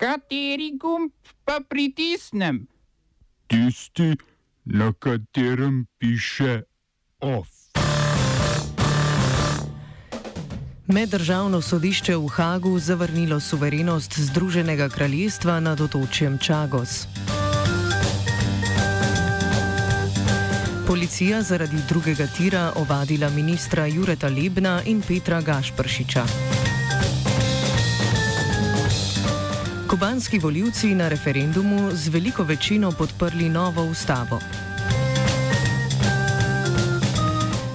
Kateri gumb pa pritisnem? Tisti, na katerem piše OF. Meddržavno sodišče v Hagu zavrnilo suverenost Združenega kraljestva nad otočjem Čagos. Policija zaradi drugega tira ovadila ministra Jureta Lebna in Petra Gašpršiča. Kubanski voljivci na referendumu z veliko večino podprli novo ustavo.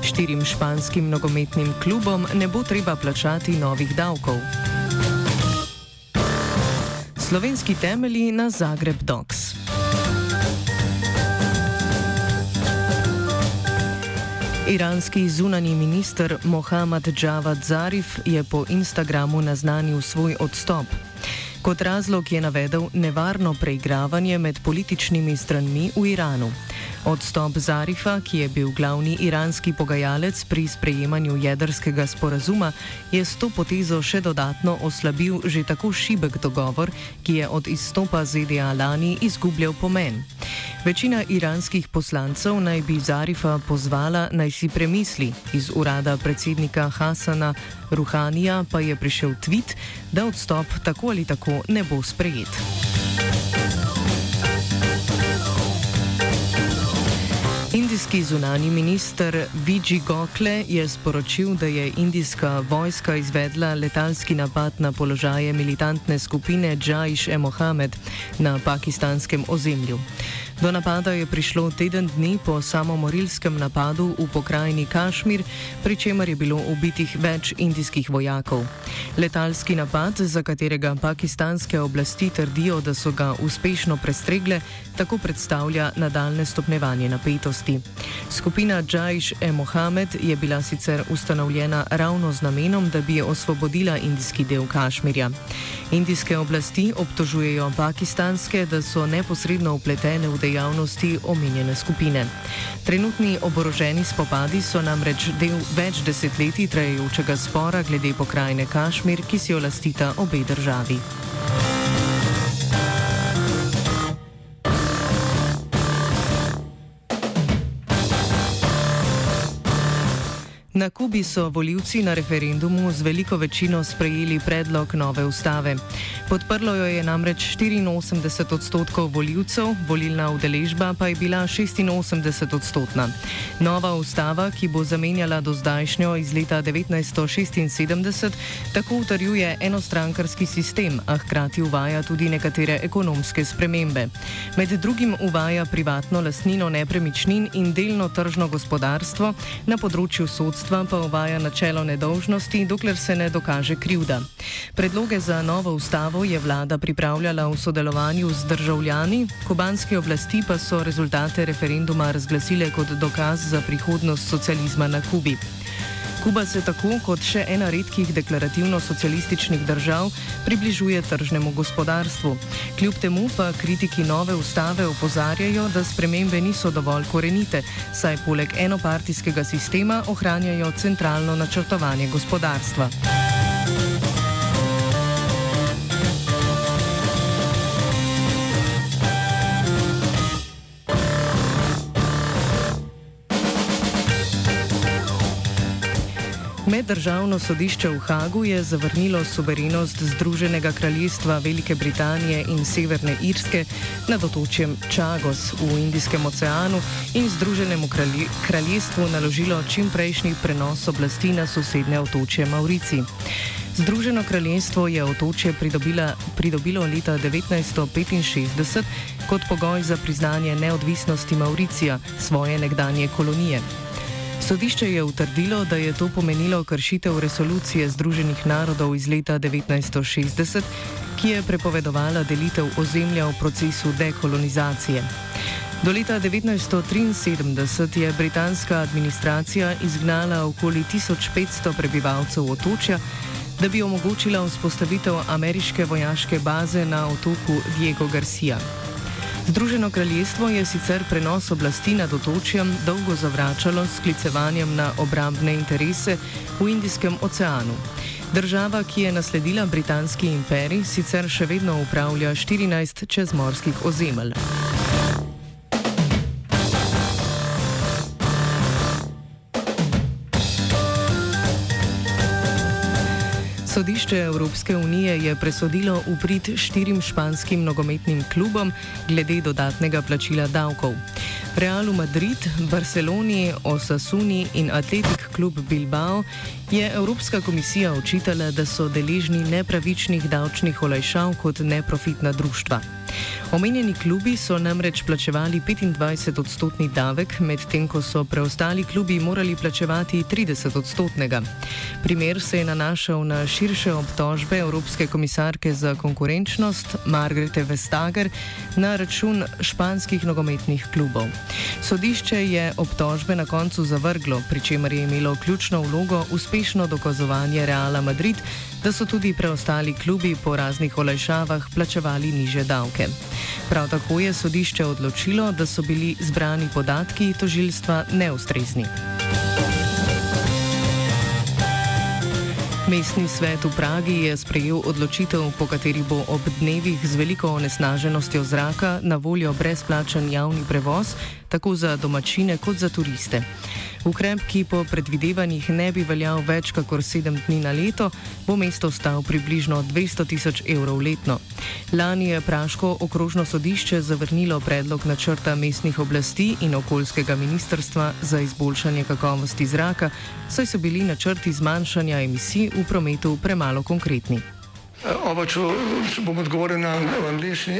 Štirim španskim nogometnim klubom ne bo treba plačati novih davkov. Slovenski temelji na Zagreb Docs. Iranski zunani minister Mohamed Javad Zarif je po Instagramu naznanil svoj odstop. Kot razlog je navedel nevarno preigravanje med političnimi stranmi v Iranu. Odstop Zarifa, ki je bil glavni iranski pogajalec pri sprejemanju jedrskega sporazuma, je s to potezo še dodatno oslabil že tako šibek dogovor, ki je od izstopa ZDA lani izgubljal pomen. Večina iranskih poslancev naj bi Zarifa pozvala naj si premisli. Iz urada predsednika Hasana Ruhanija pa je prišel tvit, da odstop tako ali tako ne bo sprejet. Indijski zunani minister Vijay Gokle je sporočil, da je indijska vojska izvedla letalski napad na položaje militantne skupine Jaish-e Mohammed na pakistanskem ozemlju. Do napada je prišlo teden dni po samomorilskem napadu v pokrajini Kašmir, pri čemer je bilo ubitih več indijskih vojakov. Letalski napad, za katerega pakistanske oblasti trdijo, da so ga uspešno prestregle, tako predstavlja nadaljne stopnevanje napetosti. Skupina Jaish-e Mohammed je bila sicer ustanovljena ravno z namenom, da bi osvobodila indijski del Kašmirja. Indijske oblasti obtožujejo pakistanske, da so neposredno upletene v dejavnosti omenjene skupine. Trenutni oboroženi spopadi so namreč del več desetletij trajajočega spora glede pokrajine Kašmir, ki si jo lastita obe državi. Na Kubi so voljivci na referendumu z veliko večino sprejeli predlog nove ustave. Podprlo jo je namreč 84 odstotkov voljivcev, volilna udeležba pa je bila 86 odstotna. Nova ustava, ki bo zamenjala do zdajšnjo iz leta 1976, tako utrjuje enostrankarski sistem, a hkrati uvaja tudi nekatere ekonomske spremembe. Med drugim uvaja privatno lastnino nepremičnin in delno tržno gospodarstvo na področju sodstva sodstva pa uvaja načelo nedolžnosti, dokler se ne dokaže krivda. Predloge za novo ustavo je vlada pripravljala v sodelovanju z državljani, kubanske oblasti pa so rezultate referenduma razglasile kot dokaz za prihodnost socializma na Kubi. Kuba se tako kot še ena redkih deklarativno-socialističnih držav približuje tržnemu gospodarstvu. Kljub temu pa kritiki nove ustave opozarjajo, da spremembe niso dovolj korenite, saj poleg enopartijskega sistema ohranjajo centralno načrtovanje gospodarstva. Meddržavno sodišče v Hagu je zavrnilo suverenost Združenega kraljestva Velike Britanije in Severne Irske nad otočjem Čagos v Indijskem oceanu in Združenemu kraljestvu naložilo čimprejšnji prenos oblasti na sosednje otočje Maurici. Združeno kraljestvo je otočje pridobilo leta 1965 kot pogoj za priznanje neodvisnosti Mauricija, svoje nekdanje kolonije. Sodišče je utrdilo, da je to pomenilo kršitev resolucije Združenih narodov iz leta 1960, ki je prepovedovala delitev ozemlja v procesu dekolonizacije. Do leta 1973 je britanska administracija izgnala okoli 1500 prebivalcev otočja, da bi omogočila vzpostavitev ameriške vojaške baze na otoku Diego Garcia. Združeno kraljestvo je sicer prenos oblasti nad otočjem dolgo zavračalo s klicevanjem na obrambne interese v Indijskem oceanu. Država, ki je nasledila britanski imperij, sicer še vedno upravlja 14 čezmorskih ozemelj. Sodišče Evropske unije je presodilo uprit štirim španskim nogometnim klubom glede dodatnega plačila davkov. Realu Madrid, Barceloni, Osasuni in Atletik klub Bilbao je Evropska komisija očitala, da so deležni nepravičnih davčnih olajšav kot neprofitna društva. Omenjeni klubi so namreč plačevali 25 odstotni davek, medtem ko so preostali klubi morali plačevati 30 odstotnega. Primer se je nanašal na širše obtožbe Evropske komisarke za konkurenčnost Margrete Vestager na račun španskih nogometnih klubov. Sodišče je obtožbe na koncu zavrglo, pri čemer je imelo ključno vlogo uspešno dokazovanje Reala Madrid, da so tudi preostali klubi po raznih olajšavah plačevali niže davke. Prav tako je sodišče odločilo, da so bili zbrani podatki tožilstva neustrezni. Mestni svet v Pragi je sprejel odločitev, po kateri bo ob dnevih z veliko onesnaženostjo zraka na voljo brezplačen javni prevoz, tako za domačine kot za turiste. Ukrep, ki po predvidevanjih ne bi veljal več kot sedem dni na leto, bo mesto stal približno 200 tisoč evrov letno. Lani je Praško okrožno sodišče zavrnilo predlog načrta mestnih oblasti in okoljskega ministrstva za izboljšanje kakovosti zraka, saj so bili načrti zmanjšanja emisij v prometu premalo konkretni. Oba, če bom odgovoril na angliški.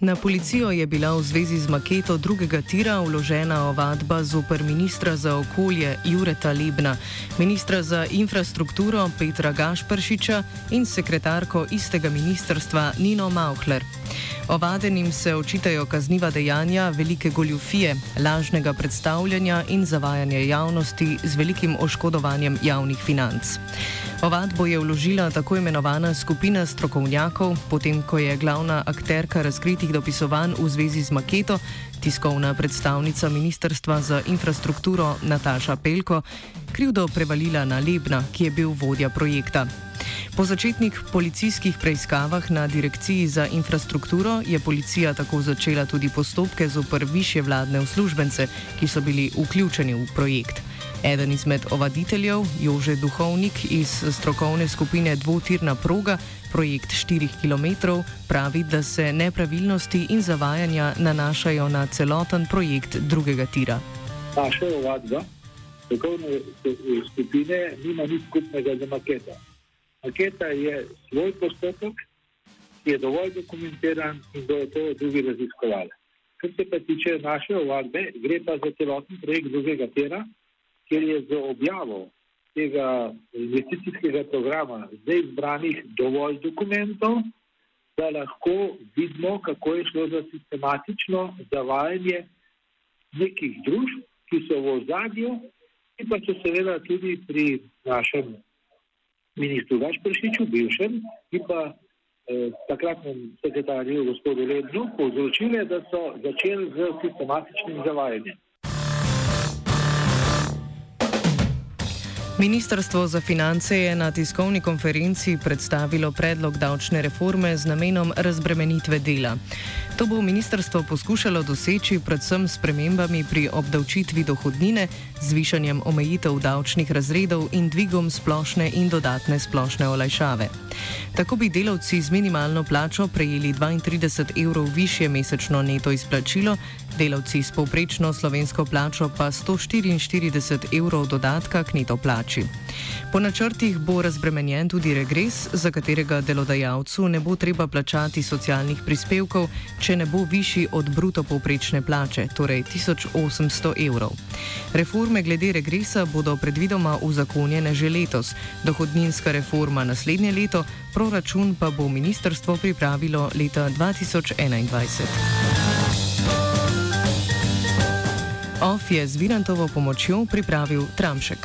Na policijo je bila v zvezi z maketo drugega tira vložena ovadba zoper ministra za okolje Jureta Lebna, ministra za infrastrukturo Petra Gašpršiča in sekretarko istega ministrstva Nino Mauhler. Ovadenim se očitajo kazniva dejanja velike goljufije, lažnega predstavljanja in zavajanja javnosti z velikim oškodovanjem javnih financ. Ovadbo je vložila tako imenovana skupina strokovnjakov, potem ko je glavna akterka razkritih dopisovanj v zvezi z maketo, tiskovna predstavnica Ministrstva za infrastrukturo Nataša Pelko, krivdo prevalila na Lebna, ki je bil vodja projekta. Po začetnih policijskih preiskavah na Direkciji za infrastrukturo je policija tako začela tudi postopke zoper više vladne uslužbence, ki so bili vključeni v projekt. Eden izmed ovaditeljev, Jože Duhovnik iz strokovne skupine Dvotirna proga, projekt 4 km, pravi, da se nepravilnosti in zavajanja nanašajo na celoten projekt drugega tira. Naša ovadba strokovne skupine nima nič skupnega z maketo. Maketa je svoj postopek, ki je dovolj dokumentiran in bodo to drugi raziskovali. Kar se pa tiče naše ovadbe, gre pa za celoten projekt drugega tira ker je z objavo tega investicijskega programa zdaj zbranih dovolj dokumentov, da lahko vidimo, kako je šlo za sistematično zavajanje nekih družb, ki so v ozadju in pa so seveda tudi pri našem ministru Gašpršiču, bivšem, in pa eh, takratnem sekretarju gospodu Lednu povzročile, da so začeli z sistematičnim zavajanjem. Ministrstvo za finance je na tiskovni konferenci predstavilo predlog davčne reforme z namenom razbremenitve dela. To bo ministrstvo poskušalo doseči predvsem s premembami pri obdavčitvi dohodnine, zvišanjem omejitev davčnih razredov in dvigom splošne in dodatne splošne olajšave. Tako bi delavci z minimalno plačo prejeli 32 evrov više mesečno neto izplačilo, delavci s povprečno slovensko plačo pa 144 evrov dodatka k neto plači. Po načrtih bo razbremenjen tudi regres, za katerega delodajalcu ne bo treba plačati socialnih prispevkov, če ne bo višji od bruto povprečne plače, torej 1800 evrov. Reforme glede regresa bodo predvidoma uzakonjene že letos, dohodninska reforma naslednje leto, proračun pa bo ministrstvo pripravilo leta 2021. OF je z Virantovo pomočjo pripravil Tramšek.